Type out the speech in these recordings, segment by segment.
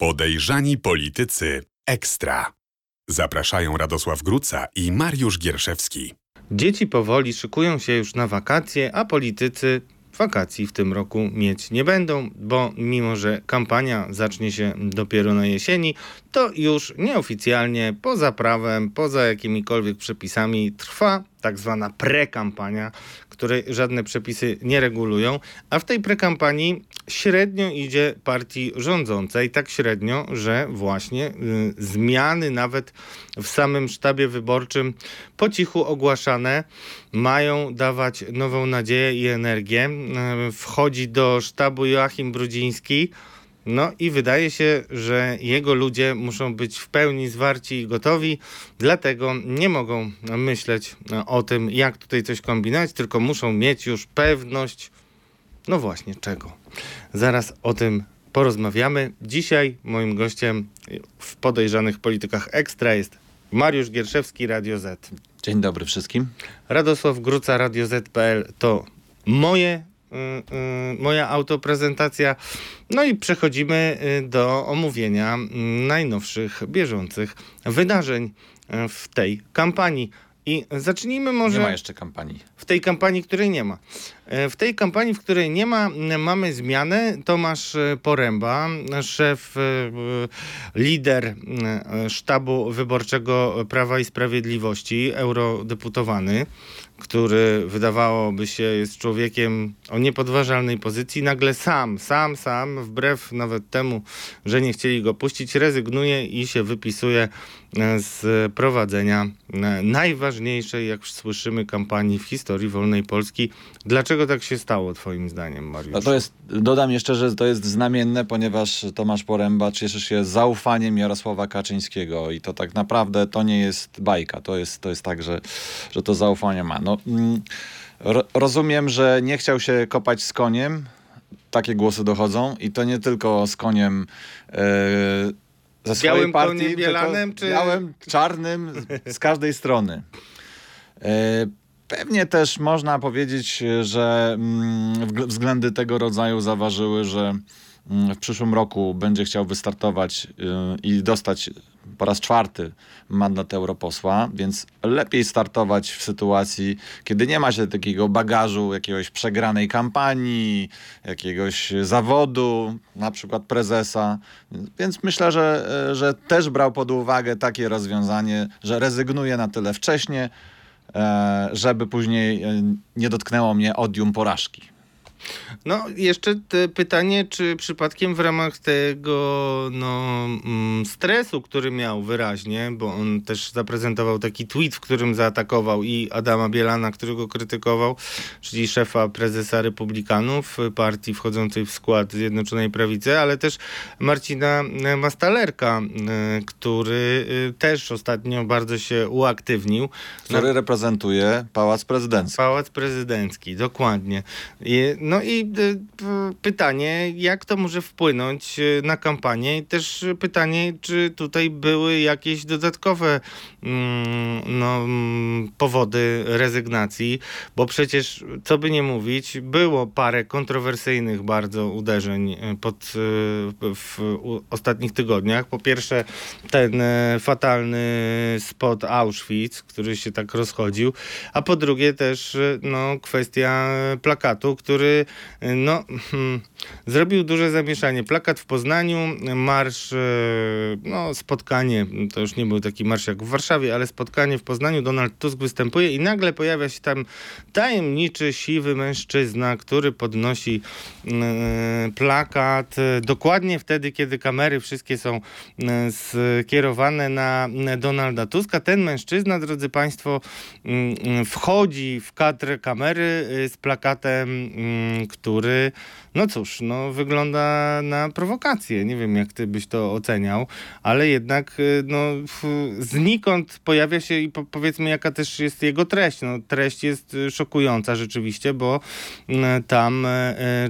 Podejrzani politycy ekstra. Zapraszają Radosław Gruca i Mariusz Gierszewski. Dzieci powoli szykują się już na wakacje, a politycy wakacji w tym roku mieć nie będą, bo mimo, że kampania zacznie się dopiero na jesieni, to już nieoficjalnie, poza prawem, poza jakimikolwiek przepisami trwa tak zwana prekampania, której żadne przepisy nie regulują, a w tej prekampanii średnio idzie partii rządzącej, tak średnio, że właśnie y, zmiany nawet w samym sztabie wyborczym po cichu ogłaszane mają dawać nową nadzieję i energię. Y, wchodzi do sztabu Joachim Brudziński, no i wydaje się, że jego ludzie muszą być w pełni zwarci i gotowi, dlatego nie mogą myśleć o tym, jak tutaj coś kombinować, tylko muszą mieć już pewność, no właśnie czego. Zaraz o tym porozmawiamy. Dzisiaj moim gościem w podejrzanych politykach ekstra jest Mariusz Gierszewski, Radio Z. Dzień dobry wszystkim. Radosław Gruca, Radio Z.pl to moje moja autoprezentacja. No i przechodzimy y, do omówienia najnowszych, bieżących wydarzeń w tej kampanii. I zacznijmy może. Nie ma jeszcze kampanii. W tej kampanii, której nie ma. W tej kampanii, w której nie ma, mamy zmianę. Tomasz Poręba, szef, lider sztabu wyborczego Prawa i Sprawiedliwości, eurodeputowany, który wydawałoby się jest człowiekiem o niepodważalnej pozycji, nagle sam, sam, sam, wbrew nawet temu, że nie chcieli go puścić, rezygnuje i się wypisuje z prowadzenia e, najważniejszej, jak słyszymy, kampanii w historii wolnej Polski. Dlaczego tak się stało, Twoim zdaniem, Mariusz? No to jest, dodam jeszcze, że to jest znamienne, ponieważ Tomasz Poręba cieszy się zaufaniem Jarosława Kaczyńskiego i to tak naprawdę to nie jest bajka. To jest, to jest tak, że, że to zaufanie ma. No, mm, rozumiem, że nie chciał się kopać z koniem. Takie głosy dochodzą i to nie tylko z koniem e, ze swojej białym partii, bielanem, czy... białym, czarnym, z każdej strony. E, pewnie też można powiedzieć, że mm, względy tego rodzaju zaważyły, że w przyszłym roku będzie chciał wystartować y, i dostać po raz czwarty mandat europosła, więc lepiej startować w sytuacji, kiedy nie ma się takiego bagażu jakiegoś przegranej kampanii, jakiegoś zawodu, na przykład prezesa. Więc myślę, że, że też brał pod uwagę takie rozwiązanie, że rezygnuje na tyle wcześnie, e, żeby później e, nie dotknęło mnie odium porażki. No, jeszcze pytanie, czy przypadkiem w ramach tego no, mm, stresu, który miał wyraźnie, bo on też zaprezentował taki tweet, w którym zaatakował i Adama Bielana, którego krytykował, czyli szefa prezesa Republikanów, partii wchodzącej w skład Zjednoczonej Prawicy, ale też Marcina Mastalerka, e, który e, też ostatnio bardzo się uaktywnił. Który reprezentuje Pałac Prezydencki. Pałac Prezydencki, dokładnie. I, no i y, pytanie, jak to może wpłynąć y, na kampanię? I też pytanie, czy tutaj były jakieś dodatkowe mm, no, mm, powody rezygnacji, bo przecież, co by nie mówić, było parę kontrowersyjnych bardzo uderzeń y, pod, w ostatnich tygodniach. Po pierwsze, ten fatalny spot Auschwitz, który się tak rozchodził, a po drugie też no, kwestia plakatu, który no, hmm, zrobił duże zamieszanie. Plakat w Poznaniu, marsz, e, no spotkanie, to już nie był taki marsz jak w Warszawie, ale spotkanie w Poznaniu, Donald Tusk występuje i nagle pojawia się tam tajemniczy, siwy mężczyzna, który podnosi e, plakat dokładnie wtedy, kiedy kamery wszystkie są skierowane na Donalda Tuska. Ten mężczyzna, drodzy Państwo, mm, wchodzi w kadr kamery z plakatem mm, który, no cóż, no wygląda na prowokację. Nie wiem, jak ty byś to oceniał, ale jednak y, no, znikąd pojawia się i po, powiedzmy, jaka też jest jego treść. No, treść jest y, szokująca rzeczywiście, bo y, tam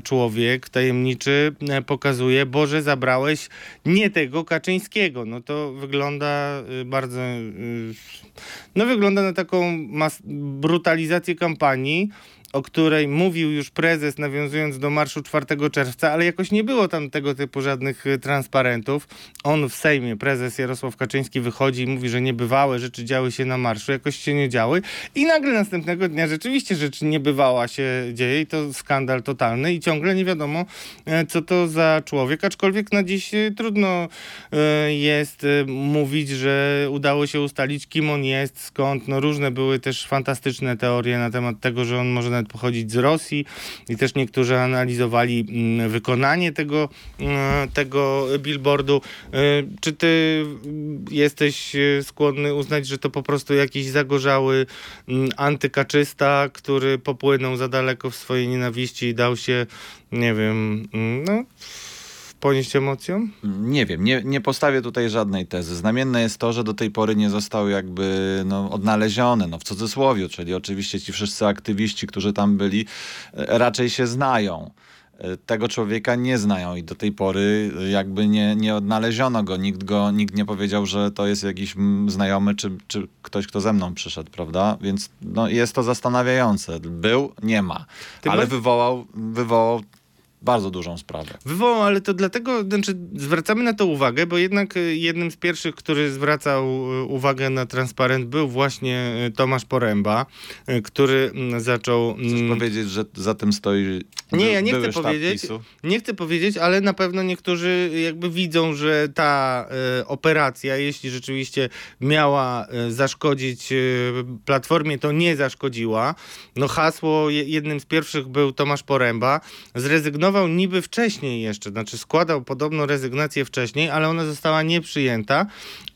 człowiek tajemniczy pokazuje, Boże, zabrałeś nie tego Kaczyńskiego. No to wygląda bardzo, no wygląda na taką brutalizację kampanii, o której mówił już prezes, nawiązując do marszu 4 czerwca, ale jakoś nie było tam tego typu żadnych y, transparentów. On w Sejmie, prezes Jarosław Kaczyński wychodzi i mówi, że niebywałe rzeczy działy się na marszu, jakoś się nie działy i nagle następnego dnia rzeczywiście rzecz niebywała się dzieje i to skandal totalny i ciągle nie wiadomo, e, co to za człowiek, aczkolwiek na dziś e, trudno e, jest mówić, że udało się ustalić, kim on jest, skąd. No różne były też fantastyczne teorie na temat tego, że on może nawet pochodzić z Rosji i też niektórzy analizowali mm, wykonanie tego, tego billboardu. Czy ty jesteś skłonny uznać, że to po prostu jakiś zagorzały mm, antykaczysta, który popłynął za daleko w swojej nienawiści i dał się, nie wiem, mm, no ponieść emocjom? Nie wiem, nie, nie postawię tutaj żadnej tezy. Znamienne jest to, że do tej pory nie zostały jakby no, odnalezione, no w cudzysłowie, czyli oczywiście ci wszyscy aktywiści, którzy tam byli, e, raczej się znają tego człowieka nie znają i do tej pory jakby nie, nie odnaleziono go. Nikt, go. nikt nie powiedział, że to jest jakiś znajomy czy, czy ktoś, kto ze mną przyszedł, prawda? Więc no, jest to zastanawiające. Był, nie ma. Ty ale wywołał, wywołał bardzo dużą sprawę. Wywołał, ale to dlatego, znaczy zwracamy na to uwagę, bo jednak e, jednym z pierwszych, który zwracał e, uwagę na transparent był właśnie e, Tomasz Poręba, który mm, zaczął... Chcesz mm, powiedzieć, że za tym stoi Nie, ja nie chcę powiedzieć, PiSu? nie chcę powiedzieć, ale na pewno niektórzy jakby widzą, że ta operacja, jeśli rzeczywiście miała zaszkodzić Platformie, to nie zaszkodziła. No hasło jednym z pierwszych był Tomasz Poręba. Zrezygnował rezygnował niby wcześniej jeszcze, znaczy składał podobno rezygnację wcześniej, ale ona została nieprzyjęta,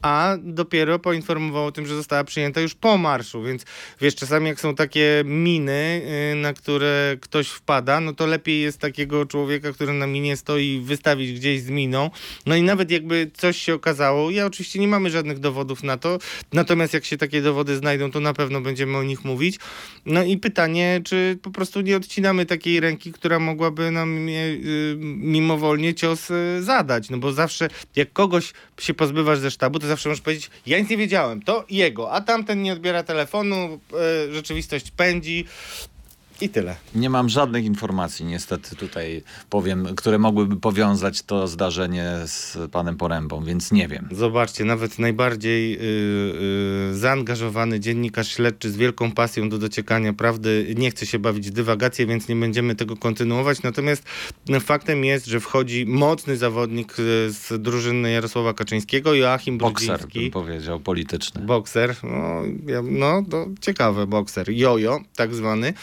a dopiero poinformował o tym, że została przyjęta już po marszu, więc wiesz, czasami jak są takie miny, y, na które ktoś wpada, no to lepiej jest takiego człowieka, który na minie stoi, wystawić gdzieś z miną. No i nawet jakby coś się okazało, ja oczywiście nie mamy żadnych dowodów na to, natomiast jak się takie dowody znajdą, to na pewno będziemy o nich mówić. No i pytanie, czy po prostu nie odcinamy takiej ręki, która mogłaby nam Y, mimowolnie cios y, zadać, no bo zawsze jak kogoś się pozbywasz ze sztabu, to zawsze możesz powiedzieć, ja nic nie wiedziałem, to jego, a tamten nie odbiera telefonu, y, rzeczywistość pędzi, i tyle. Nie mam żadnych informacji, niestety tutaj powiem, które mogłyby powiązać to zdarzenie z panem Porębą, więc nie wiem. Zobaczcie, nawet najbardziej yy, yy, zaangażowany dziennikarz śledczy z wielką pasją do dociekania prawdy nie chce się bawić w dywagację, więc nie będziemy tego kontynuować. Natomiast no, faktem jest, że wchodzi mocny zawodnik z drużyny Jarosława Kaczyńskiego, Joachim Brudziński. Bokser, bym powiedział, polityczny. Bokser, no, no to ciekawe, bokser. Jojo, tak zwany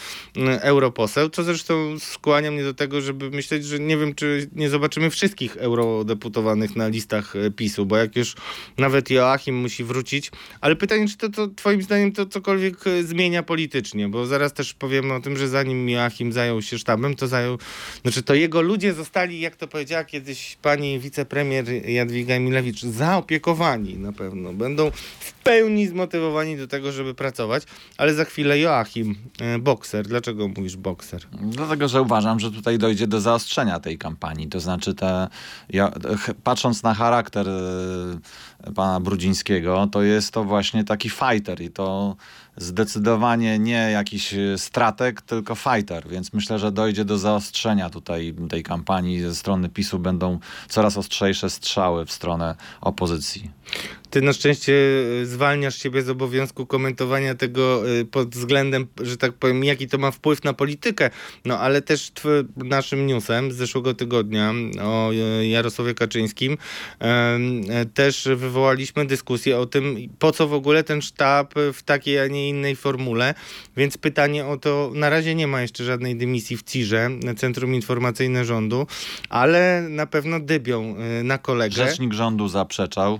europoseł, co zresztą skłania mnie do tego, żeby myśleć, że nie wiem, czy nie zobaczymy wszystkich eurodeputowanych na listach e, PiSu, bo jak już nawet Joachim musi wrócić, ale pytanie, czy to, to twoim zdaniem to cokolwiek e, zmienia politycznie, bo zaraz też powiemy o tym, że zanim Joachim zajął się sztabem, to zajął, znaczy to jego ludzie zostali, jak to powiedziała kiedyś pani wicepremier Jadwiga Emilewicz, zaopiekowani na pewno, będą w pełni zmotywowani do tego, żeby pracować, ale za chwilę Joachim, e, bokser, dlaczego Dlaczego mówisz bokser? Dlatego, że uważam, że tutaj dojdzie do zaostrzenia tej kampanii. To znaczy, te, ja, patrząc na charakter e, pana Brudzińskiego, to jest to właśnie taki fighter i to zdecydowanie nie jakiś stratek, tylko fighter, więc myślę, że dojdzie do zaostrzenia tutaj tej kampanii. Ze strony PiSu będą coraz ostrzejsze strzały w stronę opozycji. Ty na szczęście e, zwalniasz siebie z obowiązku komentowania tego e, pod względem, że tak powiem, jaki to ma wpływ na politykę. No ale też naszym newsem z zeszłego tygodnia o e, Jarosławie Kaczyńskim też wywołaliśmy dyskusję o tym, po co w ogóle ten sztab w takiej, a nie innej formule. Więc pytanie o to, na razie nie ma jeszcze żadnej dymisji w CIRze, Centrum Informacyjne Rządu, ale na pewno dybią na kolegę. Rzecznik rządu zaprzeczał.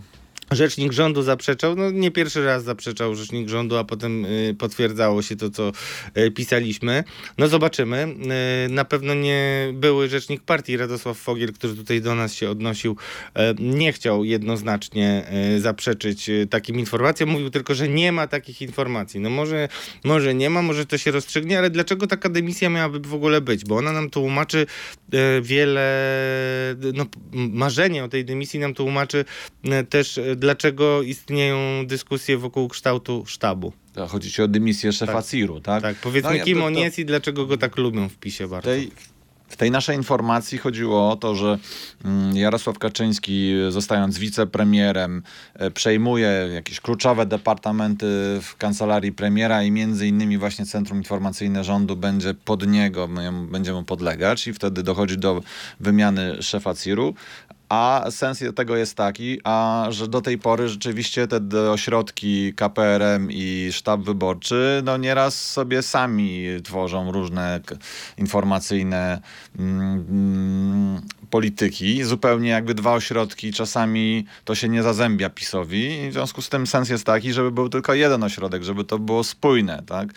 Rzecznik rządu zaprzeczał, no nie pierwszy raz zaprzeczał rzecznik rządu, a potem y, potwierdzało się to, co y, pisaliśmy. No zobaczymy. Y, na pewno nie były rzecznik partii Radosław Fogiel, który tutaj do nas się odnosił, nie chciał jednoznacznie zaprzeczyć takim informacjom. Mówił tylko, że nie ma takich informacji. No może, może nie ma, może to się rozstrzygnie, ale dlaczego taka dymisja miałaby w ogóle być? Bo ona nam tłumaczy wiele, no marzenie o tej dymisji nam tłumaczy też dlaczego istnieją dyskusje wokół kształtu sztabu? Chodzi ci o dymisję szefa Tak. CIR-u, tak? Tak, powiedzmy No, ja- kim to- on to- jest i dlaczego go tak lubią w PiSie bardzo. tej, w tej naszej informacji chodziło o to, że mm, Jarosław Kaczyński, zostając wicepremierem, e, przejmuje jakieś kluczowe departamenty w kancelarii premiera i między innymi właśnie Centrum Informacyjne Rządu będzie pod niego, będzie mu podlegać i wtedy dochodzi do wymiany szefa CIR-u. A sens tego jest taki, a że do tej pory rzeczywiście te ośrodki KPRM i sztab wyborczy, no nieraz sobie sami tworzą różne informacyjne mm, polityki. Zupełnie jakby dwa ośrodki, czasami to się nie zazębia PiSowi. I w związku z tym sens jest taki, żeby był tylko jeden ośrodek, żeby to było spójne, tak?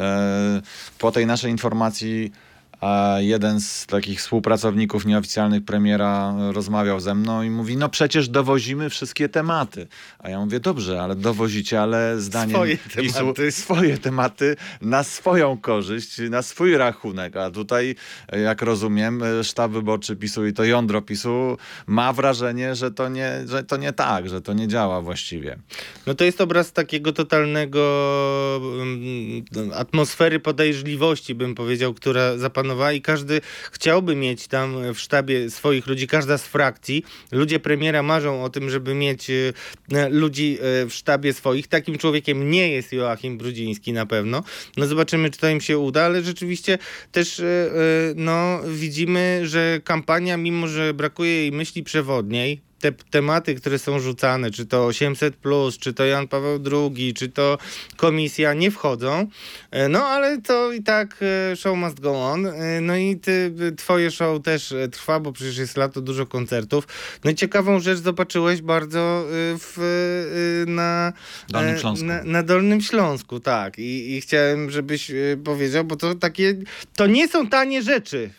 E, Po tej naszej informacji a jeden z takich współpracowników nieoficjalnych premiera rozmawiał ze mną i mówi, no przecież dowozimy wszystkie tematy. A ja mówię, dobrze, ale dowozicie, ale zdaniem Swoje tematy. swoje tematy na swoją korzyść, na swój rachunek. A tutaj, jak rozumiem, sztab wyborczy PiSu i to jądro PiSu ma wrażenie, że to nie, że to nie tak, że to nie działa właściwie. No to jest obraz takiego totalnego mm, atmosfery podejrzliwości, bym powiedział, która zapanowała i każdy chciałby mieć tam w sztabie swoich ludzi, każda z frakcji. Ludzie premiera marzą o tym, żeby mieć e, ludzi e, w sztabie swoich. Takim człowiekiem nie jest Joachim Brudziński na pewno. No zobaczymy, czy to im się uda, ale rzeczywiście też e, no, widzimy, że kampania, mimo że brakuje jej myśli przewodniej, te tematy, które są rzucane, czy to 800, czy to Jan Paweł II, czy to komisja, nie wchodzą. E, No ale to i tak e, show must go on. E, No i ty, twoje show też trwa, bo przecież jest lato, dużo koncertów. No i ciekawą rzecz zobaczyłeś bardzo w, na, Dolnym Śląsku. Na, na Dolnym Śląsku, tak. I, I chciałem, żebyś powiedział, bo to takie, to nie są tanie rzeczy.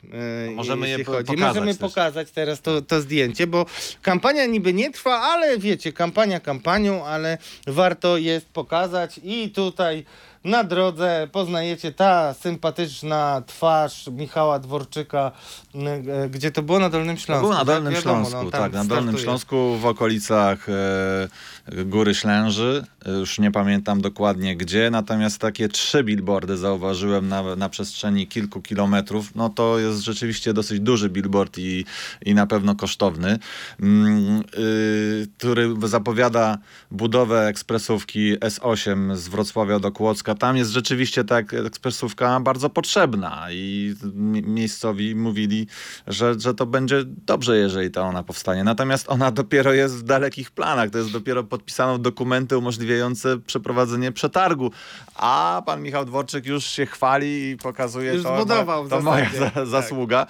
Możemy je chodzi. pokazać Możemy też. pokazać teraz to, to zdjęcie, bo kampania niby nie trwa, ale wiecie, kampania kampanią, ale warto jest pokazać i tutaj na drodze poznajecie ta sympatyczna twarz Michała Dworczyka, e, gdzie to było na Dolnym Śląsku. Był na tak? Dolnym Wiadomo, Śląsku, tak, na Dolnym startuje. Śląsku w okolicach e, Góry Ślęży. Już nie pamiętam dokładnie gdzie, natomiast takie trzy billboardy zauważyłem na, na przestrzeni kilku kilometrów. No to jest rzeczywiście dosyć duży billboard i, i na pewno kosztowny, mm, y, który zapowiada budowę ekspresówki S8 z Wrocławia do Kłodzka. Tam jest rzeczywiście ta ekspresówka bardzo potrzebna i mi- miejscowi mówili, że, że to będzie dobrze, jeżeli ta ona powstanie. Natomiast ona dopiero jest w dalekich planach. To jest dopiero podpisano dokumenty umożliwiające przeprowadzenie przetargu. A pan Michał Dworczyk już się chwali i pokazuje Już to. zbudował w to moja Tak. zasługa.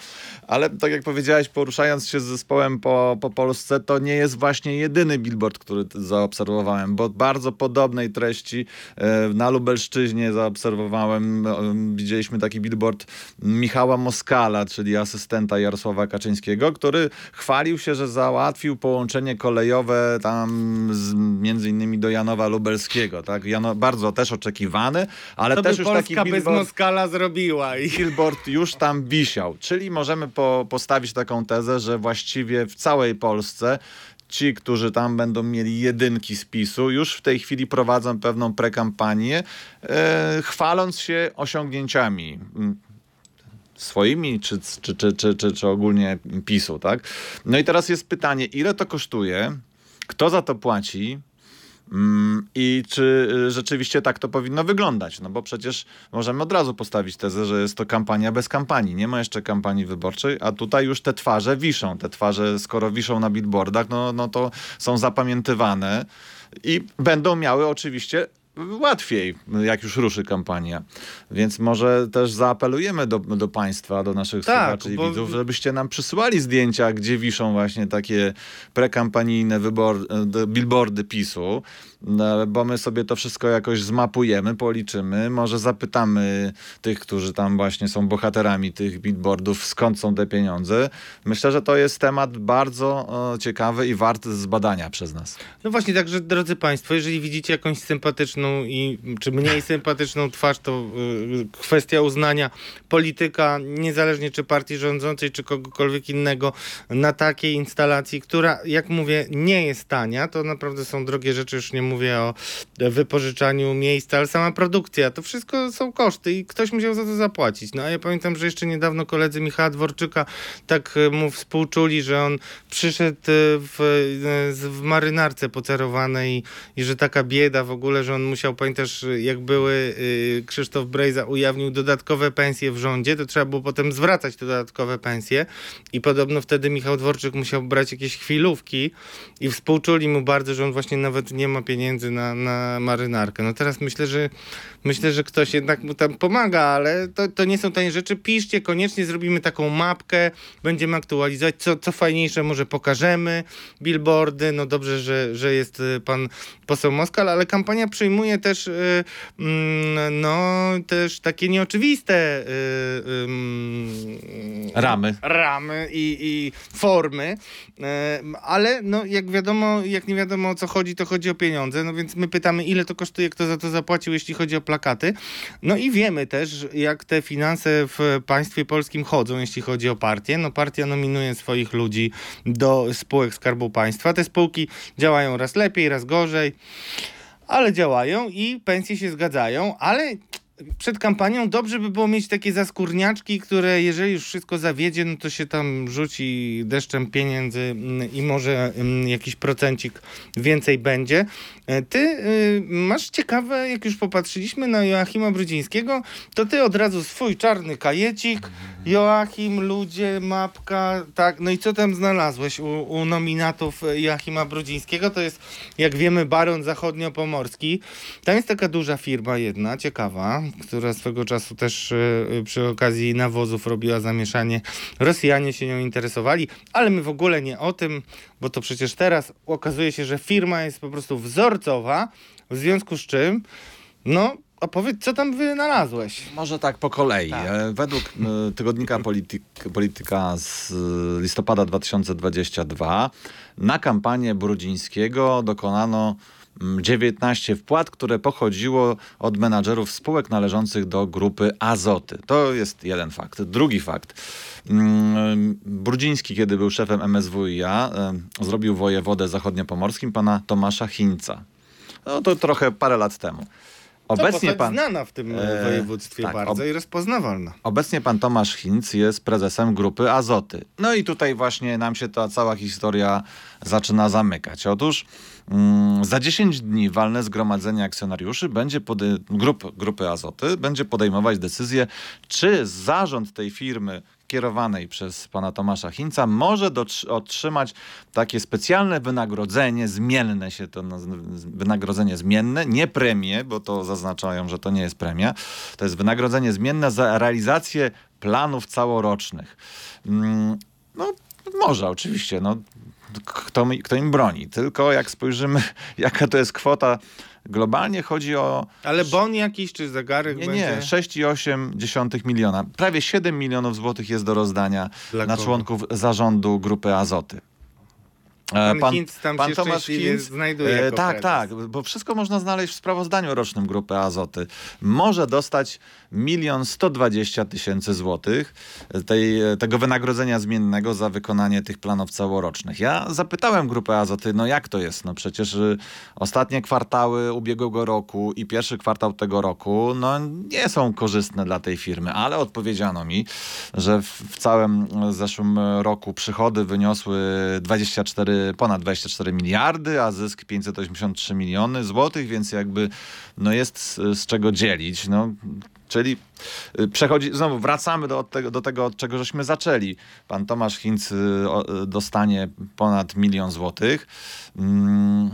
Ale tak jak powiedziałeś, poruszając się z zespołem po, po Polsce, to nie jest właśnie jedyny billboard, który zaobserwowałem, bo bardzo podobnej treści e, na Lubelszczyźnie zaobserwowałem, e, widzieliśmy taki billboard Michała Moskala, czyli asystenta Jarosława Kaczyńskiego, który chwalił się, że załatwił połączenie kolejowe tam z, między innymi do Janowa Lubelskiego. Tak? Jano, bardzo też oczekiwany, ale To też już taki Polska bez billboard Moskala zrobiła. I... billboard już tam wisiał. Czyli możemy po, postawić taką tezę, że właściwie w całej Polsce ci, którzy tam będą mieli jedynki z PiSu, już w tej chwili prowadzą pewną prekampanię, e, chwaląc się osiągnięciami mm, swoimi, czy, czy, czy, czy, czy, czy ogólnie PiSu, tak? No i teraz jest pytanie, ile to kosztuje, kto za to płaci, I czy y, rzeczywiście tak to powinno wyglądać? No bo przecież możemy od razu postawić tezę, że jest to kampania bez kampanii. Nie ma jeszcze kampanii wyborczej, a tutaj już te twarze wiszą. Te twarze, skoro wiszą na billboardach, no, no to są zapamiętywane i będą miały oczywiście łatwiej, jak już ruszy kampania. Więc może też zaapelujemy do, do państwa, do naszych Tak, słuchaczy i widzów, żebyście nam przysłali zdjęcia, gdzie wiszą właśnie takie prekampanijne wybor, billboardy PiSu, no, bo my sobie to wszystko jakoś zmapujemy, policzymy, może zapytamy tych, którzy tam właśnie są bohaterami tych billboardów, skąd są te pieniądze. Myślę, że to jest temat bardzo e, ciekawy i wart zbadania przez nas. No właśnie, także drodzy Państwo, jeżeli widzicie jakąś sympatyczną sympatyczną i czy mniej sympatyczną twarz, to y, kwestia uznania polityka, niezależnie czy partii rządzącej, czy kogokolwiek innego, na takiej instalacji, która, jak mówię, nie jest tania. To naprawdę są drogie rzeczy, już nie mówię o wypożyczaniu miejsca, ale sama produkcja, to wszystko są koszty i ktoś musiał za to zapłacić. No a ja pamiętam, że jeszcze niedawno koledzy Michała Dworczyka tak mu współczuli, że on przyszedł w, w marynarce pocerowanej i że taka bieda w ogóle, że on musiał, pamiętasz, jak były y, Krzysztof Brejza ujawnił dodatkowe pensje w rządzie, to trzeba było potem zwracać te dodatkowe pensje i podobno wtedy Michał Dworczyk musiał brać jakieś chwilówki i współczuli mu bardzo, że on właśnie nawet nie ma pieniędzy na, na marynarkę. No teraz myślę, że myślę, że ktoś jednak mu tam pomaga, ale to, to nie są tanie rzeczy. Piszcie, koniecznie zrobimy taką mapkę, będziemy aktualizować, co, co fajniejsze może pokażemy, billboardy, no dobrze, że, że jest y, pan poseł Moskal, ale kampania przyjmuje też y, mm, no też takie nieoczywiste y, ramy, ramy i, i formy, ale no jak wiadomo, jak nie wiadomo o co chodzi, to chodzi o pieniądze, no więc my pytamy ile to kosztuje, kto za to zapłacił, jeśli chodzi o plakaty. No i wiemy też, jak te finanse w państwie polskim chodzą, jeśli chodzi o partię. No partia nominuje swoich ludzi do spółek Skarbu Państwa. Te spółki działają raz lepiej, raz gorzej, ale działają i pensje się zgadzają, ale przed kampanią dobrze by było mieć takie zaskórniaczki, które jeżeli już wszystko zawiedzie, no to się tam rzuci deszczem pieniędzy mm, i może mm, jakiś procencik więcej będzie. E, ty y, masz ciekawe, jak już popatrzyliśmy na Joachima Brudzińskiego, to ty od razu swój czarny kajecik, Joachim, ludzie, mapka, tak, no i co tam znalazłeś u, u nominatów Joachima Brudzińskiego? To jest, jak wiemy, Baron Zachodniopomorski. Tam jest taka duża firma jedna, ciekawa, która swego czasu też y, przy okazji nawozów robiła zamieszanie. Rosjanie się nią interesowali, ale my w ogóle nie o tym, bo to przecież teraz okazuje się, że firma jest po prostu wzorcowa, w związku z czym, no, opowiedz, co tam wynalazłeś. Może tak po kolei. Tak. E, według e, tygodnika Polityk, Polityka z listopada 2022 na kampanię Brudzińskiego dokonano 19 wpłat, które pochodziło od menadżerów spółek należących do grupy Azoty. To jest jeden fakt. Drugi fakt. Mm, Brudziński, kiedy był szefem MSWiA, zrobił wojewodę zachodniopomorskim pana Tomasza Chińca. No to trochę parę lat temu. Obecnie pan znana w tym e, województwie tak, bardzo ob... i rozpoznawalna. Obecnie pan Tomasz Hinc jest prezesem grupy Azoty. No i tutaj właśnie nam się ta cała historia zaczyna zamykać. Otóż mm, za 10 dni walne zgromadzenie akcjonariuszy będzie pode... grup, grupy Azoty będzie podejmować decyzję, czy zarząd tej firmy, kierowanej przez pana Tomasza Hinca może otrzymać takie specjalne wynagrodzenie, zmienne się to wynagrodzenie zmienne, nie premię, bo to zaznaczają, że to nie jest premia. To jest wynagrodzenie zmienne za realizację planów całorocznych. Mm, no, może oczywiście, no, kto, kto im broni. Tylko jak spojrzymy, jaka to jest kwota Globalnie chodzi o... Ale bon jakiś, czy zegarek Nie, będzie? nie, 6,8 miliona. Prawie 7 milionów złotych jest do rozdania Dla na członków zarządu Grupy Azoty. E, pan, pan tam pan się Tomasz Hinz, znajduje. E, tak, tak, bo wszystko można znaleźć w sprawozdaniu rocznym Grupy Azoty. Może dostać milion sto dwadzieścia tysięcy złotych tej, tego wynagrodzenia zmiennego za wykonanie tych planów całorocznych. Ja zapytałem Grupę Azoty, no jak to jest? No przecież y, ostatnie kwartały ubiegłego roku i pierwszy kwartał tego roku, no nie są korzystne dla tej firmy, ale odpowiedziano mi, że w, w całym zeszłym roku przychody wyniosły 24 ponad 24 miliardy, a zysk 583 miliony złotych, więc jakby no jest z, z czego dzielić. No, Czyli y, przechodzi, znowu wracamy do tego, do tego, od czego żeśmy zaczęli. Pan Tomasz Hinc y, y, dostanie ponad milion złotych. Mm,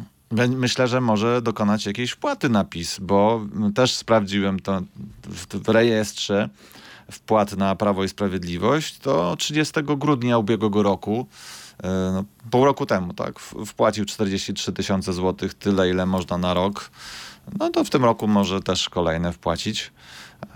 myślę, że może dokonać jakiejś wpłaty na PiS, bo też sprawdziłem to w rejestrze wpłat na Prawo i Sprawiedliwość. To 30 grudnia ubiegłego roku no, pół roku temu, tak, wpłacił 43 tysiące złotych, tyle ile można na rok. No to w tym roku może też kolejne wpłacić.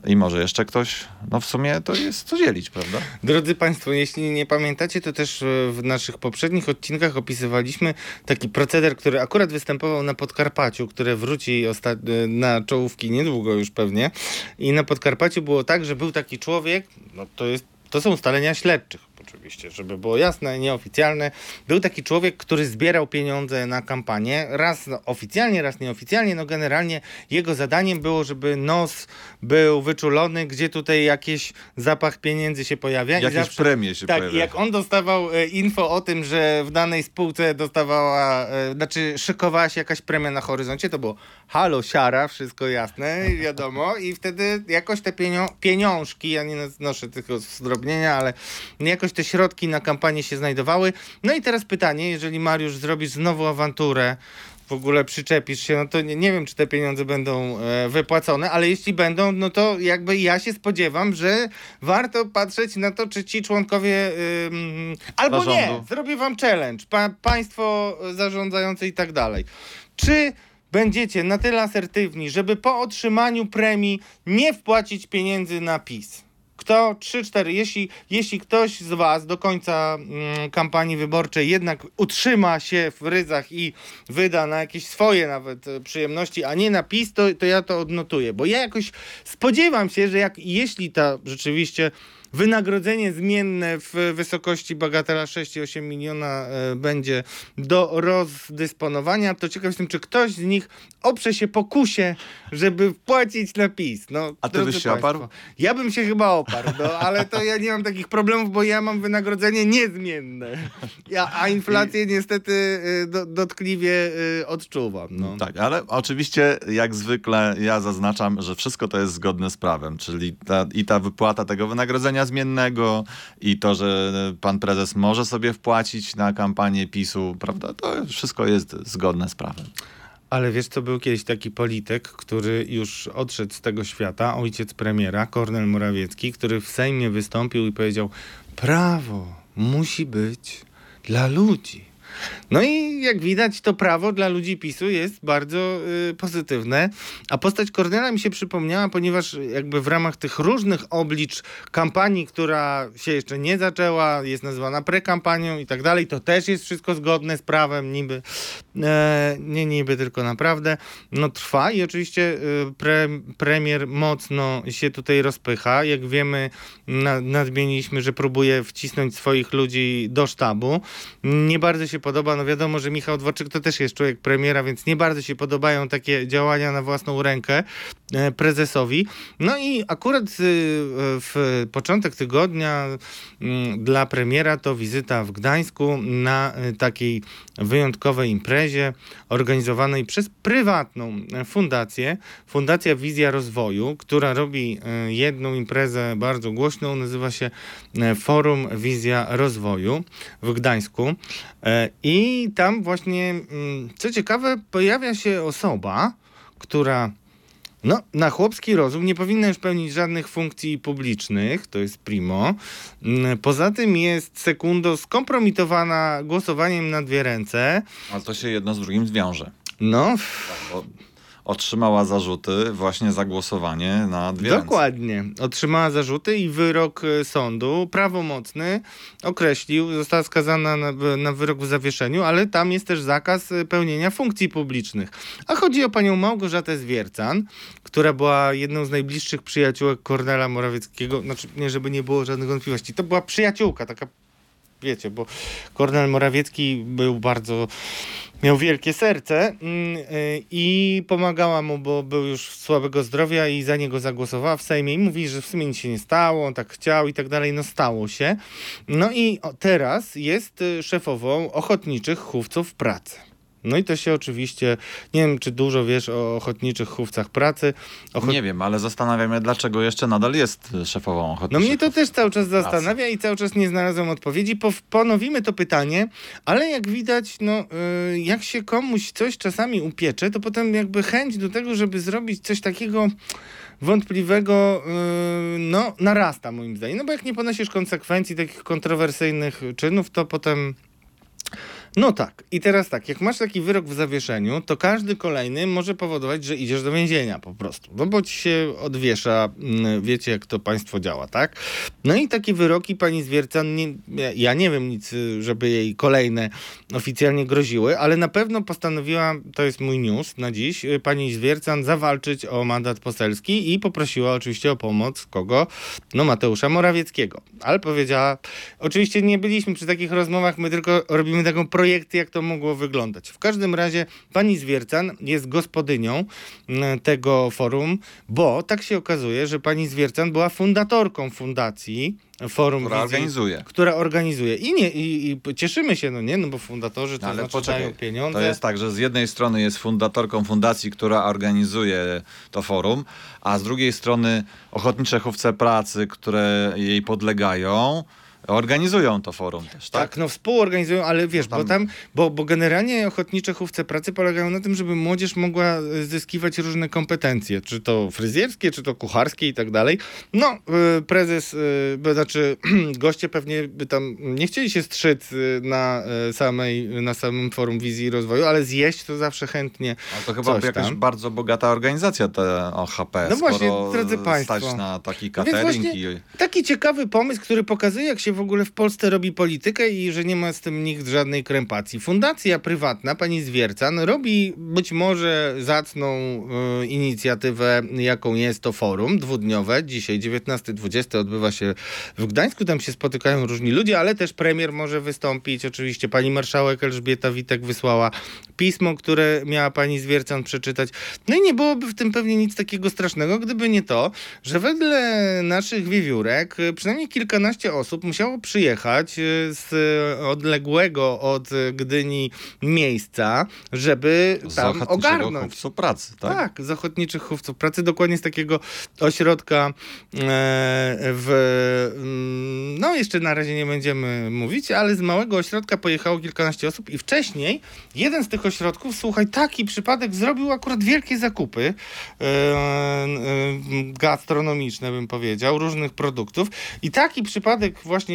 i może jeszcze ktoś, no w sumie to jest co dzielić, prawda? Drodzy Państwo, jeśli nie pamiętacie, to też e, w naszych poprzednich odcinkach opisywaliśmy taki proceder, który akurat występował na Podkarpaciu, które wróci e, na czołówki niedługo już pewnie. I na Podkarpaciu było tak, że był taki człowiek, no to jest to są ustalenia śledczych oczywiście, żeby było jasne, nieoficjalne. Był taki człowiek, który zbierał pieniądze na kampanię, raz no, oficjalnie, raz nieoficjalnie. No generalnie jego zadaniem było, żeby nos był wyczulony, gdzie tutaj jakiś zapach pieniędzy się pojawia. Jakieś zawsze, premie się tak, pojawia. jak on dostawał e, info o tym, że w danej spółce dostawała, e, znaczy szykowała się jakaś premia na horyzoncie, to było halo, siara, wszystko jasne, wiadomo. I wtedy jakoś te pienio pieniążki, ja nie noszę tylko zdrobnienia, ale jakoś te środki na kampanię się znajdowały. No i teraz pytanie, jeżeli Mariusz zrobisz znowu awanturę, w ogóle przyczepisz się, no to nie, nie wiem, czy te pieniądze będą e, wypłacone, ale jeśli będą, no to jakby ja się spodziewam, że warto patrzeć na to, czy ci członkowie albo Zarządu. nie, zrobię wam challenge, pa, państwo zarządzające i tak dalej. Czy będziecie na tyle asertywni, żeby po otrzymaniu premii nie wpłacić pieniędzy na PiS? Kto 3-4, jeśli, jeśli ktoś z Was do końca mm, kampanii wyborczej jednak utrzyma się w ryzach i wyda na jakieś swoje nawet e, przyjemności, a nie na PiS, to, to ja to odnotuję. Bo ja jakoś spodziewam się, że jak, jeśli ta rzeczywiście Wynagrodzenie zmienne w wysokości bagatela 6,8 miliona e, będzie do rozdysponowania. To ciekaw jestem, czy ktoś z nich oprze się pokusie, żeby wpłacić na PiS. No, A ty byś się oparł? Ja bym się chyba oparł, no, ale to ja nie mam takich problemów, bo ja mam wynagrodzenie niezmienne. Ja, a inflację I... niestety y, do, dotkliwie y, odczuwam. No. Tak, ale oczywiście jak zwykle ja zaznaczam, że wszystko to jest zgodne z prawem, czyli ta, i ta wypłata tego wynagrodzenia zmiennego i to, że pan prezes może sobie wpłacić na kampanię PiSu, prawda, to wszystko jest zgodne z prawem. Ale wiesz, co był kiedyś taki polityk, który już odszedł z tego świata, ojciec premiera, Kornel Morawiecki, który w Sejmie wystąpił i powiedział: Prawo musi być dla ludzi. No i jak widać, to prawo dla ludzi PiSu jest bardzo y, pozytywne. A postać Kornela mi się przypomniała, ponieważ jakby w ramach tych różnych oblicz kampanii, która się jeszcze nie zaczęła, jest nazywana prekampanią i tak dalej, to też jest wszystko zgodne z prawem, niby, nie niby, tylko naprawdę, no trwa i oczywiście y, pre, premier mocno się tutaj rozpycha. Jak wiemy, na, nadmieniliśmy, że próbuje wcisnąć swoich ludzi do sztabu. Nie bardzo się podoba, no wiadomo, że Michał Dworczyk to też jest człowiek premiera, więc nie bardzo się podobają takie działania na własną rękę e, prezesowi. No i akurat y, w początek tygodnia mm, dla premiera to wizyta w Gdańsku na y, takiej wyjątkowej imprezie organizowanej przez prywatną fundację, Fundacja Wizja Rozwoju, która robi y, jedną imprezę bardzo głośną, nazywa się Forum Wizja Rozwoju w Gdańsku. E, I tam właśnie, mm, co ciekawe, pojawia się osoba, która no, na chłopski rozum nie powinna już pełnić żadnych funkcji publicznych, to jest primo. Mm, poza tym jest sekundo skompromitowana głosowaniem na dwie ręce. Ale to się jedno z drugim zwiąże. No. Tak, otrzymała zarzuty właśnie za głosowanie na dwie Dokładnie. Otrzymała zarzuty i wyrok e, sądu prawomocny określił, została skazana na, na wyrok w zawieszeniu, ale tam jest też zakaz e, pełnienia funkcji publicznych. A chodzi o panią Małgorzatę Zwiercan, która była jedną z najbliższych przyjaciółek Kornela Morawieckiego. Znaczy, nie żeby nie było żadnych wątpliwości. To była przyjaciółka, taka wiecie, bo Kornel Morawiecki był bardzo miał wielkie serce mm, y, i pomagała mu, bo był już słabego zdrowia i za niego zagłosowała w Sejmie i mówi, że w sumie nic się nie stało, on tak chciał i tak dalej, no stało się. No i teraz jest y, szefową ochotniczych chówców pracy. No i to się oczywiście, nie wiem czy dużo wiesz o ochotniczych chówcach pracy. Ochot... Nie wiem, ale zastanawiam się, dlaczego jeszcze nadal jest szefową ochotniczych No mnie to też cały czas zastanawia pracy. i cały czas nie znalazłem odpowiedzi. ponowimy to pytanie, ale jak widać, no yy, jak się komuś coś czasami upiecze, to potem jakby chęć do tego, żeby zrobić coś takiego wątpliwego, yy, no narasta moim zdaniem. No bo jak nie ponosisz konsekwencji takich kontrowersyjnych czynów, to potem No tak. I teraz tak, jak masz taki wyrok w zawieszeniu, to każdy kolejny może powodować, że idziesz do więzienia po prostu. No bo ci się odwiesza, mm, wiecie jak to państwo działa, tak? No i takie wyroki pani Zwiercan, nie, ja nie wiem nic, żeby jej kolejne oficjalnie groziły, ale na pewno postanowiła, to jest mój news na dziś, pani Zwiercan zawalczyć o mandat poselski i poprosiła oczywiście o pomoc kogo? No Mateusza Morawieckiego. Ale powiedziała, oczywiście nie byliśmy przy takich rozmowach, my tylko robimy taką projekcję, jak to mogło wyglądać. W każdym razie pani Zwiercan jest gospodynią mm, tego forum, bo tak się okazuje, że pani Zwiercan była fundatorką fundacji Forum Która Wizji, organizuje. która organizuje. I nie, i, i cieszymy się, no nie, no bo fundatorzy to No, ale znaczy poczekaj, dają pieniądze. to jest tak, że z jednej strony jest fundatorką fundacji, która organizuje to forum, a z drugiej strony ochotnicze chówce pracy, które jej podlegają, organizują to forum też, tak? Tak, no współorganizują, ale wiesz, Tam- bo tam, bo, bo generalnie ochotnicze chówce pracy polegają na tym, żeby młodzież mogła zyskiwać różne kompetencje, czy to fryzjerskie, czy to kucharskie i tak dalej. No, y, prezes, y, znaczy goście pewnie by tam nie chcieli się strzyc y, na samej, na samym forum wizji i rozwoju, ale zjeść to zawsze chętnie. Ale to chyba jakaś tam. bardzo bogata organizacja, te OHP. No właśnie, drodzy państwo. stać na taki No catering właśnie i... Taki ciekawy pomysł, który pokazuje, jak się w ogóle w Polsce robi politykę i że nie ma z tym nikt żadnej krępacji. Fundacja prywatna, pani Zwiercan, robi być może zacną y, inicjatywę, jaką jest to forum dwudniowe. Dzisiaj 19-20 odbywa się w Gdańsku. Tam się spotykają różni ludzie, ale też premier może wystąpić. Oczywiście pani marszałek Elżbieta Witek wysłała pismo, które miała pani Zwiercan przeczytać. No i nie byłoby w tym pewnie nic takiego strasznego, gdyby nie to, że wedle naszych wiewiórek y, przynajmniej kilkanaście osób musiało przyjechać y, z odległego od Gdyni miejsca, żeby tam ogarnąć. chówcu pracy, tak? Tak, z ochotniczych chówców pracy, dokładnie z takiego ośrodka e, w. mm, No, jeszcze na razie nie będziemy mówić, ale z małego ośrodka pojechało kilkanaście osób i wcześniej jeden z tych ośrodków, słuchaj, taki przypadek zrobił akurat wielkie zakupy e, e, gastronomiczne, bym powiedział, różnych produktów. I taki przypadek właśnie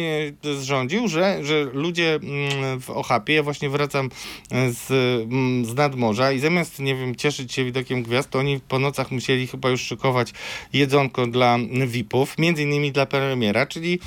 zrządził, że, że ludzie mm, w Ochapie, ja właśnie wracam z, mm, z nadmorza i zamiast, nie wiem, cieszyć się widokiem gwiazd, to oni po nocach musieli chyba już szykować jedzonko dla VIP-ów, między innymi dla premiera, czyli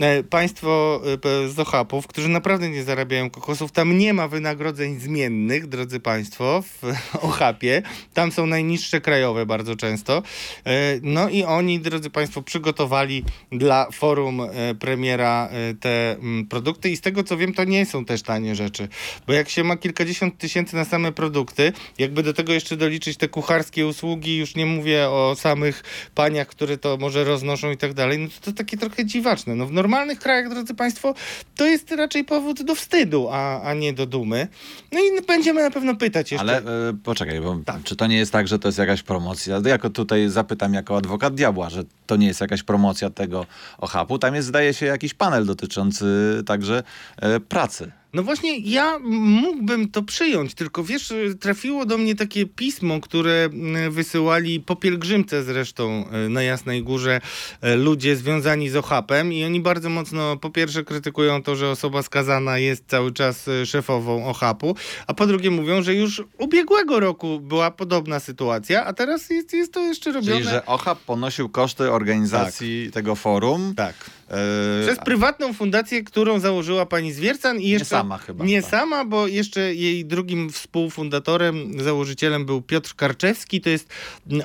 e, państwo e, z Ochapów, którzy naprawdę nie zarabiają kokosów, tam nie ma wynagrodzeń zmiennych, drodzy państwo, w Ochapie, tam są najniższe krajowe bardzo często, E, no i oni, drodzy państwo, przygotowali dla forum e, premiera e, te mm, produkty i z tego co wiem, to nie są też tanie rzeczy, bo jak się ma kilkadziesiąt tysięcy na same produkty, jakby do tego jeszcze doliczyć te kucharskie usługi, już nie mówię o samych paniach, które to może roznoszą i tak dalej, no to, to takie trochę dziwaczne. No w normalnych krajach, drodzy państwo, to jest raczej powód do wstydu, a, a nie do dumy. No i będziemy na pewno pytać jeszcze. Ale e, poczekaj, bo Tak. czy to nie jest tak, że to jest jakaś promocja? Jako tutaj zapytam jako adwokat diabła, że to nie jest jakaś promocja tego OHAP-u. Tam jest, zdaje się, jakiś panel dotyczący także e, pracy. No właśnie, ja mógłbym to przyjąć, tylko wiesz, trafiło do mnie takie pismo, które y, wysyłali po pielgrzymce zresztą y, na Jasnej Górze y, ludzie związani z OHAP-em i oni bardzo mocno po pierwsze krytykują to, że osoba skazana jest cały czas y, szefową OHAP-u, a po drugie mówią, że już ubiegłego roku była podobna sytuacja, a teraz jest, jest to jeszcze robione... Czyli, że OHAP ponosił koszty organizacji tego forum. Tak. E, Przez prywatną fundację, którą założyła pani Zwiercan i jeszcze... sama chyba, Nie tak. sama, bo jeszcze jej drugim współfundatorem, założycielem był Piotr Karczewski, to jest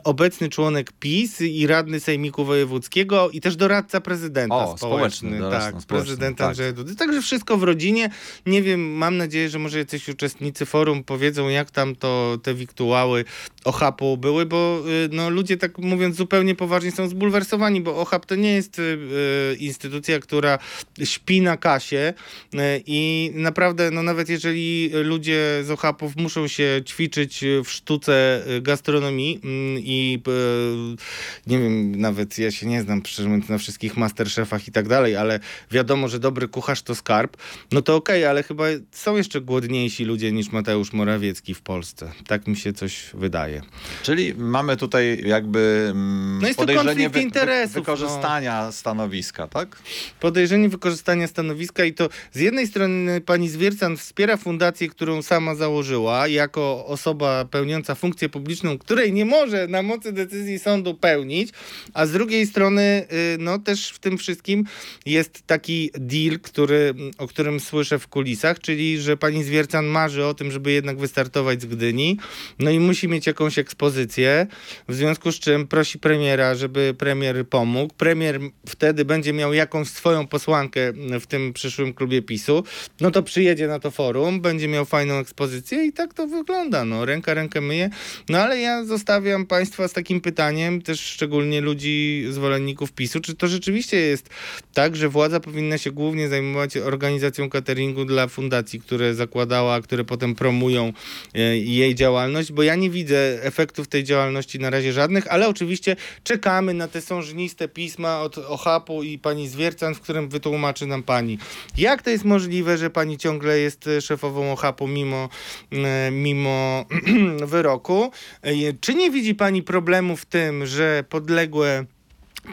obecny członek PiS i radny Sejmiku Wojewódzkiego i też doradca prezydenta O, społeczny. społeczny, tak, prezydenta tak. Andrzeja Dudy. Także wszystko w rodzinie. Nie wiem, mam nadzieję, że może jacyś uczestnicy forum powiedzą, jak tam to te wiktuały OHAP-u były, bo y, no, ludzie tak mówiąc zupełnie poważnie są zbulwersowani, bo OHAP to nie jest y, y, instytucja, która śpi na kasie y, i naprawdę, no nawet jeżeli ludzie z OHAP-ów muszą się ćwiczyć w sztuce y, gastronomii mm, i y, nie wiem, nawet ja się nie znam szczerze mówiąc na wszystkich masterchefach i tak dalej, ale wiadomo, że dobry kucharz to skarb, no to okej, ale chyba są jeszcze głodniejsi ludzie niż Mateusz Morawiecki w Polsce. Tak mi się coś wydaje. Czyli mamy tutaj jakby mm, No jest to podejrzenie konflikt interesów, no. wykorzystania stanowiska, tak? Podejrzenie wykorzystania stanowiska i to z jednej strony pani pani Zwiercan wspiera fundację, którą sama założyła, jako osoba pełniąca funkcję publiczną, której nie może na mocy decyzji sądu pełnić, a z drugiej strony, y, no też w tym wszystkim jest taki deal, który, o którym słyszę w kulisach, czyli że pani Zwiercan marzy o tym, żeby jednak wystartować z Gdyni, no i musi mieć jakąś ekspozycję, w związku z czym prosi premiera, żeby premier pomógł. Premier wtedy będzie miał jakąś swoją posłankę w tym przyszłym klubie PiSu, no to przyjedzie na to forum, będzie miał fajną ekspozycję i tak to wygląda, no. Ręka rękę myje. No ale ja zostawiam państwa z takim pytaniem, też szczególnie ludzi, zwolenników PiSu, czy to rzeczywiście jest tak, że władza powinna się głównie zajmować organizacją cateringu dla fundacji, które zakładała, które potem promują e, jej działalność, bo ja nie widzę efektów tej działalności na razie żadnych, ale oczywiście czekamy na te sążniste pisma od OHAP-u i pani Zwiercan, w którym wytłumaczy nam pani, jak to jest możliwe, że pani ciągle jest e, szefową OHAP-u mimo, e, mimo wyroku. E, Czy nie widzi pani problemu w tym, że podległe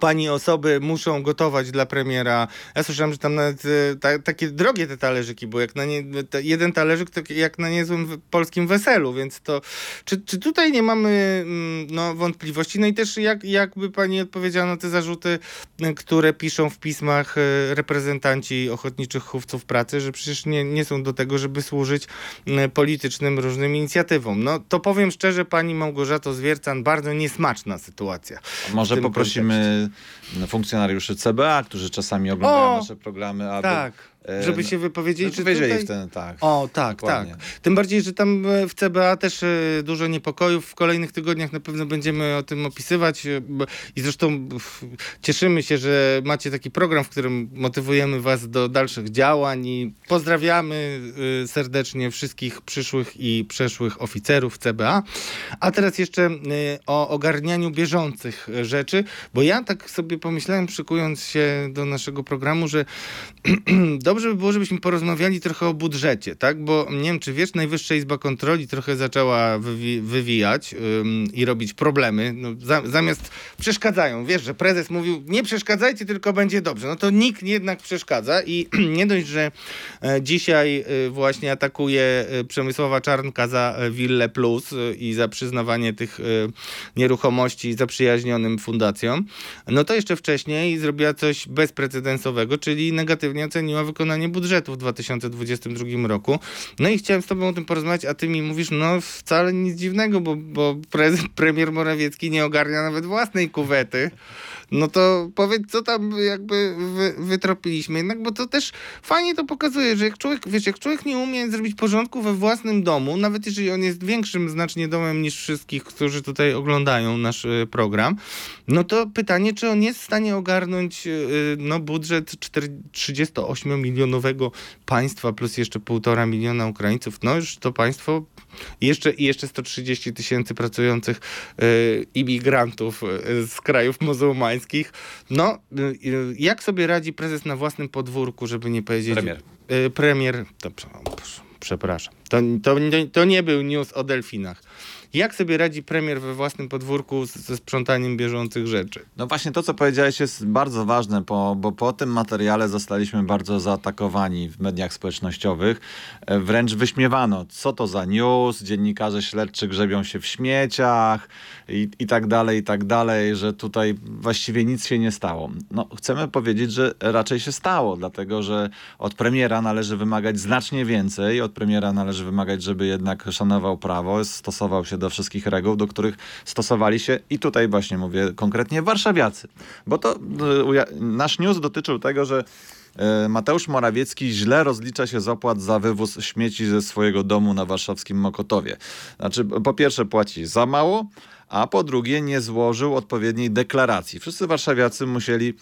pani osoby muszą gotować dla premiera. Ja słyszałem, że tam nawet e, ta, takie drogie te talerzyki były, jak na nie, jeden talerzyk to jak na niezłym polskim weselu, więc to czy, czy tutaj nie mamy mm, no, wątpliwości? No i też jak, jakby pani odpowiedziała na te zarzuty, które piszą w pismach e, reprezentanci ochotniczych chówców pracy, że przecież nie, nie są do tego, żeby służyć politycznym różnym inicjatywom. No to powiem szczerze, pani Małgorzato Zwiercan, bardzo niesmaczna sytuacja. A Może poprosimy funkcjonariuszy CBA, którzy czasami oglądają O! nasze programy, aby Tak, e, żeby się wypowiedzieli, czy czy wiedzieli tutaj... w ten, tak. O, tak, Dokładnie. tak. Tym bardziej, że tam e, w CBA też e, dużo niepokojów. W kolejnych tygodniach na pewno będziemy o tym opisywać. I zresztą cieszymy się, że macie taki program, w którym motywujemy Was do dalszych działań i pozdrawiamy serdecznie wszystkich przyszłych i przeszłych oficerów CBA. A teraz jeszcze o ogarnianiu bieżących rzeczy, bo ja tak sobie pomyślałem, szykując się do naszego programu, że dobrze by było, żebyśmy porozmawiali trochę o budżecie, tak? Bo nie wiem, czy wiesz, Najwyższa Izba Kontroli trochę zaczęła wywi- wywijać ym, i robić problemy. No, za- zamiast przeszkadzają. Wiesz, że prezes mówił, nie przeszkadzajcie, tylko będzie dobrze. No to nikt jednak przeszkadza i nie dość, że e, dzisiaj e, właśnie atakuje e, Przemysława Czarnka za e, Willę Plus e, i za przyznawanie tych nieruchomości zaprzyjaźnionym fundacjom, no to jeszcze wcześniej zrobiła coś bezprecedensowego, czyli negatywnie oceniła wykonanie budżetu w 2022 roku. No i chciałem z tobą o tym porozmawiać, a ty mi mówisz, no wcale nic dziwnego, bo, bo prez, premier Morawiecki nie ogarnia nawet własnej kuwety. No to powiedz, co tam jakby wy, wytropiliśmy jednak, bo to też fajnie to pokazuje, że jak człowiek, wiesz, jak człowiek nie umie zrobić porządku we własnym domu, nawet jeżeli on jest większym znacznie domem niż wszystkich, którzy tutaj oglądają nasz y, program, no to pytanie, czy on jest w stanie ogarnąć y, no, budżet 4 38-milionowego państwa plus jeszcze półtora miliona Ukraińców. No już to państwo jeszcze, i jeszcze 130 tysięcy pracujących y, imigrantów z krajów muzułmańskich. No, y, y, jak sobie radzi prezes na własnym podwórku, żeby nie powiedzieć... Premier. Y, premier, to, prze- przepraszam, to, to, to nie był news o delfinach. Jak sobie radzi premier we własnym podwórku ze sprzątaniem bieżących rzeczy? No właśnie to, co powiedziałeś jest bardzo ważne, bo, bo po tym materiale zostaliśmy bardzo zaatakowani w mediach społecznościowych. E, Wręcz wyśmiewano, co to za news, dziennikarze śledczy grzebią się w śmieciach i, i tak dalej, i tak dalej, że tutaj właściwie nic się nie stało. No, chcemy powiedzieć, że raczej się stało, dlatego że od premiera należy wymagać znacznie więcej. Od premiera należy wymagać, żeby jednak szanował prawo, stosował się do wszystkich reguł, do których stosowali się i tutaj właśnie mówię konkretnie warszawiacy. Bo to y, nasz news dotyczył tego, że y, Mateusz Morawiecki źle rozlicza się z opłat za wywóz śmieci ze swojego domu na warszawskim Mokotowie. Znaczy, po pierwsze płaci za mało, a po drugie nie złożył odpowiedniej deklaracji. Wszyscy warszawiacy musieli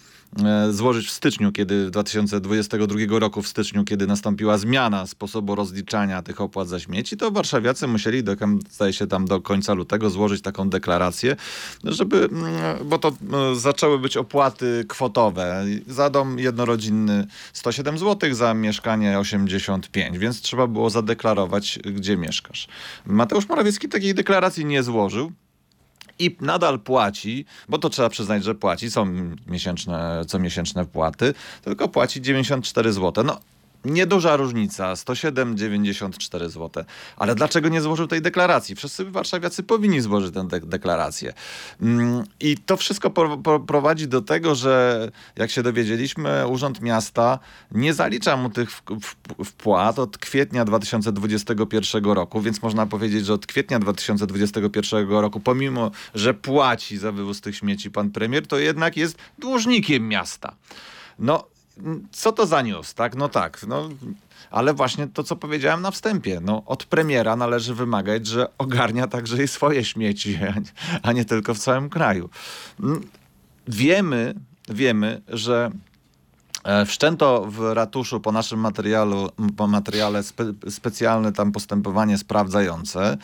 złożyć w styczniu, kiedy 2022 roku w styczniu, kiedy nastąpiła zmiana sposobu rozliczania tych opłat za śmieci, to warszawiacy musieli, do, zdaje się tam do końca lutego, złożyć taką deklarację, żeby, mm, bo to e, zaczęły być opłaty kwotowe. Za dom jednorodzinny 107 zł, za mieszkanie 85, więc trzeba było zadeklarować, gdzie mieszkasz. Mateusz Morawiecki takiej deklaracji nie złożył i nadal płaci, bo to trzeba przyznać, że płaci, są miesięczne, comiesięczne wpłaty, tylko płaci 94 zł. No, Nieduża różnica, 107,94 zł. Ale dlaczego nie złożył tej deklaracji? Wszyscy warszawiacy powinni złożyć tę de deklarację. Mm, I to wszystko pro, pro, prowadzi do tego, że jak się dowiedzieliśmy, Urząd Miasta nie zalicza mu tych wpłat od kwietnia 2021 roku, więc można powiedzieć, że od kwietnia 2021 roku, pomimo, że płaci za wywóz tych śmieci pan premier, to jednak jest dłużnikiem miasta. No, co to za tak? No tak, no, ale właśnie to, co powiedziałem na wstępie, no, od premiera należy wymagać, że ogarnia także i swoje śmieci, a nie tylko w całym kraju. Mm, wiemy, wiemy, że Wszczęto w ratuszu po naszym materialu, po materiale spe, specjalne tam postępowanie sprawdzające.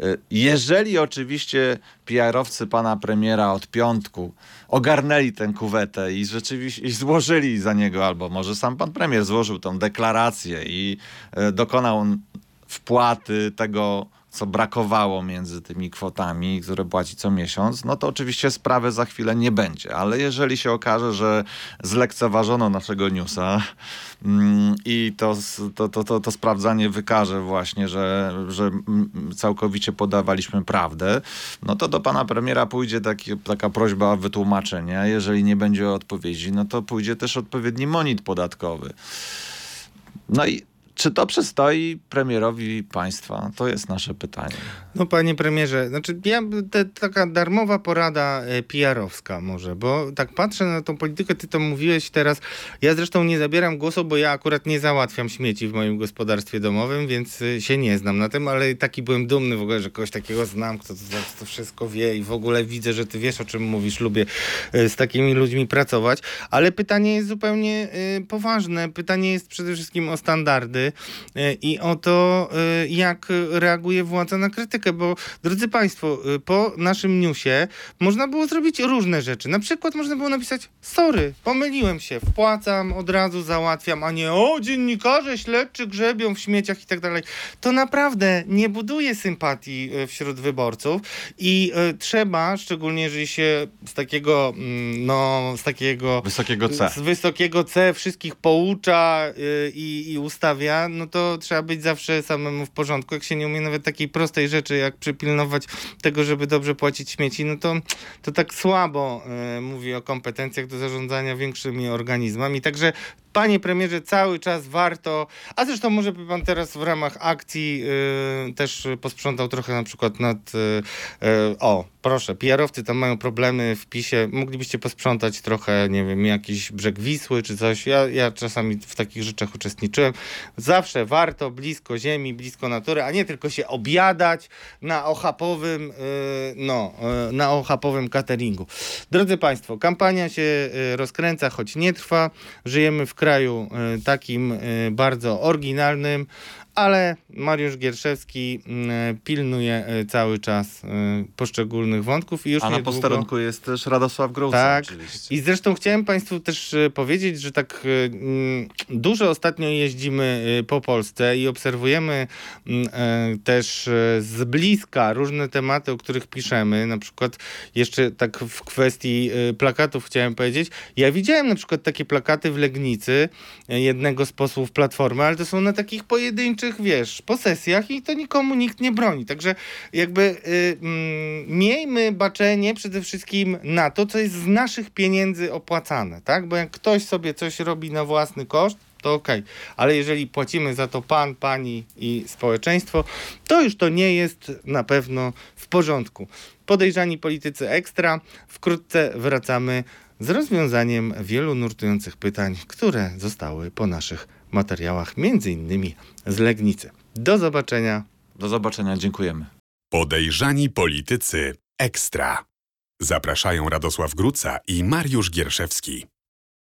E, jeżeli oczywiście PR-owcy pana premiera od piątku ogarnęli tę kuwetę i rzeczywiście i złożyli za niego, albo może sam pan premier złożył tą deklarację i e, dokonał wpłaty tego co brakowało między tymi kwotami, które płaci co miesiąc, no to oczywiście sprawy za chwilę nie będzie. Ale jeżeli się okaże, że zlekceważono naszego newsa mm, i to, to, to, to, to sprawdzanie wykaże właśnie, że, że całkowicie podawaliśmy prawdę, no to do pana premiera pójdzie taki, taka prośba o wytłumaczenie. Jeżeli nie będzie odpowiedzi, no to pójdzie też odpowiedni monit podatkowy. No i czy to przystoi premierowi państwa? To jest nasze pytanie. No panie premierze, znaczy ja, te, taka darmowa porada e, PR-owska może, bo tak patrzę na tą politykę, ty to mówiłeś teraz, ja zresztą nie zabieram głosu, bo ja akurat nie załatwiam śmieci w moim gospodarstwie domowym, więc e, się nie znam na tym, ale taki byłem dumny w ogóle, że kogoś takiego znam, kto to, to wszystko wie i w ogóle widzę, że ty wiesz o czym mówisz, lubię e, z takimi ludźmi pracować, ale pytanie jest zupełnie poważne, pytanie jest przede wszystkim o standardy, E, i o to, e, jak reaguje władza na krytykę, bo drodzy Państwo, e, po naszym newsie można było zrobić różne rzeczy. Na przykład można było napisać, sorry, pomyliłem się, wpłacam, od razu załatwiam, a nie o, dziennikarze śledczy grzebią w śmieciach i tak dalej. To naprawdę nie buduje sympatii wśród wyborców i trzeba, szczególnie jeżeli się z takiego, mm, no, z takiego... Wysokiego C. Z wysokiego C wszystkich poucza i, i ustawia, no to trzeba być zawsze samemu w porządku. Jak się nie umie nawet takiej prostej rzeczy, jak przypilnować tego, żeby dobrze płacić śmieci, no to, to tak słabo y, mówi o kompetencjach do zarządzania większymi organizmami. Także Panie premierze, cały czas warto, a zresztą może by pan teraz w ramach akcji y, też posprzątał trochę na przykład nad, y, y, o, proszę, PR-owcy tam mają problemy w PiSie, moglibyście posprzątać trochę, nie wiem, jakiś brzeg Wisły czy coś. Ja, ja czasami w takich rzeczach uczestniczyłem. Zawsze warto blisko ziemi, blisko natury, a nie tylko się obiadać na ochapowym, no, na ochapowym cateringu. Drodzy Państwo, kampania się rozkręca, choć nie trwa. Żyjemy w kraju kraju e, takim e, bardzo oryginalnym, ale Mariusz Gierszewski mm, pilnuje e, cały czas e, poszczególnych wątków. I już A na niedługo... posterunku jest też Radosław Gruca. Tak. Oczywiście. I zresztą chciałem Państwu też e, powiedzieć, że tak mm, dużo ostatnio jeździmy po Polsce i obserwujemy mm, też z bliska różne tematy, o których piszemy. Na przykład jeszcze tak w kwestii plakatów chciałem powiedzieć. Ja widziałem na przykład takie plakaty w Legnicy jednego z posłów Platformy, ale to są na takich pojedynczych naszych, wiesz, posesjach i to nikomu nikt nie broni. Także jakby y, mm, miejmy baczenie przede wszystkim na to, co jest z naszych pieniędzy opłacane, tak? Bo jak ktoś sobie coś robi na własny koszt, to okej. Okay. Ale jeżeli płacimy za to pan, pani i społeczeństwo, to już to nie jest na pewno w porządku. Podejrzani politycy ekstra. Wkrótce wracamy z rozwiązaniem wielu nurtujących pytań, które zostały po naszych materiałach, między innymi z Legnicy. Do zobaczenia. Do zobaczenia, dziękujemy. Podejrzani politycy ekstra. Zapraszają Radosław Gruca i Mariusz Gierszewski.